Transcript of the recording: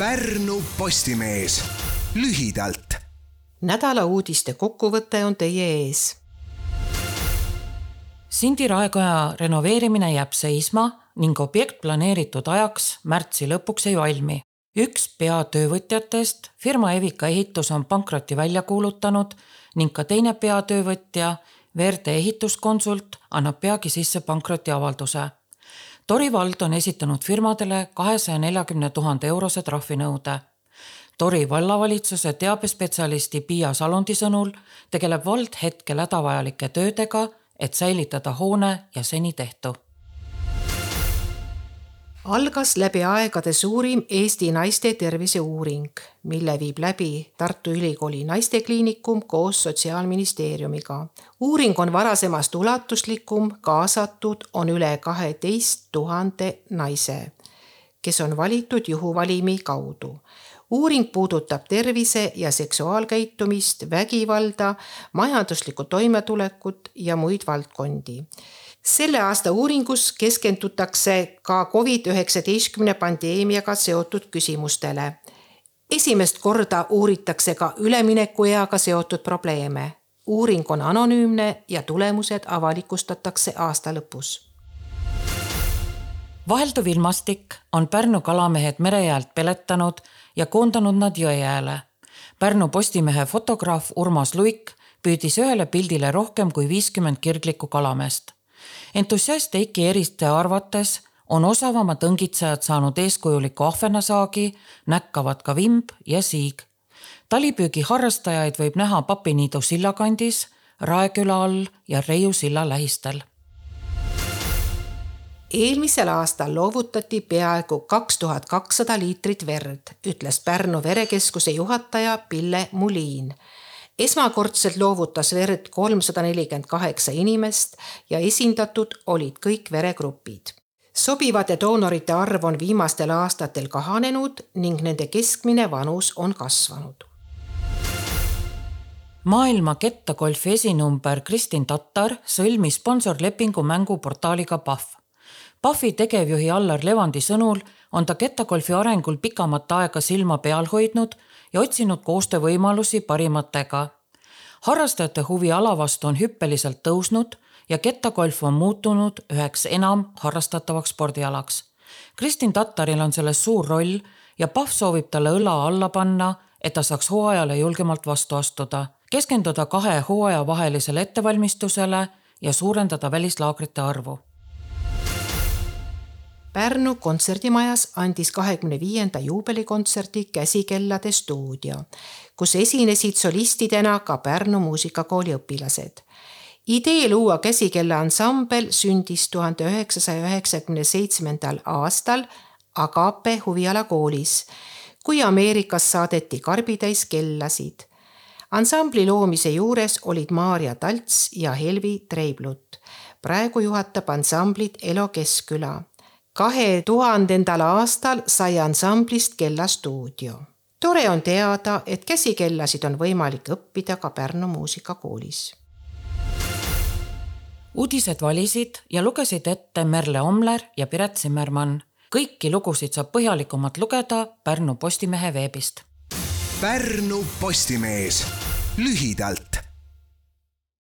Pärnu Postimees lühidalt. nädala uudiste kokkuvõte on teie ees. Sindi raekoja renoveerimine jääb seisma ning objekt planeeritud ajaks märtsi lõpuks ei valmi. üks peatöövõtjatest, firma Evika Ehitus on pankroti välja kuulutanud ning ka teine peatöövõtja, Verde ehituskonsult, annab peagi sisse pankrotiavalduse Tori vald on esitanud firmadele kahesaja neljakümne tuhande eurose trahvinõude. Tori vallavalitsuse teabespetsialisti Piia Salundi sõnul tegeleb vald hetkel hädavajalike töödega, et säilitada hoone ja seni tehtu algas läbi aegade suurim Eesti naiste terviseuuring, mille viib läbi Tartu Ülikooli Naistekliinikum koos Sotsiaalministeeriumiga. uuring on varasemast ulatuslikum, kaasatud on üle kaheteist tuhande naise, kes on valitud juhuvalimi kaudu uuring puudutab tervise ja seksuaalkäitumist, vägivalda, majanduslikku toimetulekut ja muid valdkondi selle aasta uuringus keskendutakse ka Covid-19 pandeemiaga seotud küsimustele. esimest korda uuritakse ka üleminekueaga seotud probleeme. uuring on anonüümne ja tulemused avalikustatakse aasta lõpus vahelduv ilmastik on Pärnu kalamehed merejäält peletanud ja koondanud nad Jõeääle. Pärnu Postimehe fotograaf Urmas Luik püüdis ühele pildile rohkem kui viiskümmend kirglikku kalameest entusiast Eiki Eriste arvates on osavamad õngitsejad saanud eeskujuliku ahvenasaagi, näkkavad ka vimb ja siig. talipüügi harrastajaid võib näha Papiniidu silla kandis, Raeküla all ja Reiu silla lähistel eelmisel aastal loovutati peaaegu kaks tuhat kakssada liitrit verd, ütles Pärnu verekeskuse juhataja Pille Muliin esmakordselt loovutas verd kolmsada nelikümmend kaheksa inimest ja esindatud olid kõik veregrupid. sobivate doonorite arv on viimastel aastatel kahanenud ning nende keskmine vanus on kasvanud. maailma kettagolfi esinumber Kristin Tatar sõlmis sponsorlepingu mänguportaaliga Pahv. Pahvi tegevjuhi Allar Levandi sõnul on ta kettagolfi arengul pikamat aega silma peal hoidnud ja otsinud koostöövõimalusi parimatega. harrastajate huvi ala vastu on hüppeliselt tõusnud ja kettagolf on muutunud üheks enam harrastatavaks spordialaks. Kristin Tattaril on selles suur roll ja Pahv soovib talle õla alla panna, et ta saaks hooajale julgemalt vastu astuda, keskenduda kahe hooaja vahelisele ettevalmistusele ja suurendada välislaagrite arvu Pärnu kontserdimajas andis kahekümne viienda juubelikontserdi Käsikellade stuudio, kus esinesid solistidena ka Pärnu muusikakooli õpilased. idee luua käsikellansambel sündis tuhande üheksasaja üheksakümne seitsmendal aastal Agape huvialakoolis, kui Ameerikas saadeti karbitäis kellasid. ansambli loomise juures olid Maarja Talts ja Helvi Treiblut. praegu juhatab ansamblit Elo Keskküla kahe tuhandendal aastal sai ansamblist kellastuudio. tore on teada, et käsikellasid on võimalik õppida ka Pärnu muusikakoolis. uudised valisid ja lugesid ette Merle Omler ja Piret Zimmermann. kõiki lugusid saab põhjalikumalt lugeda Pärnu Postimehe veebist. Pärnu Postimees lühidalt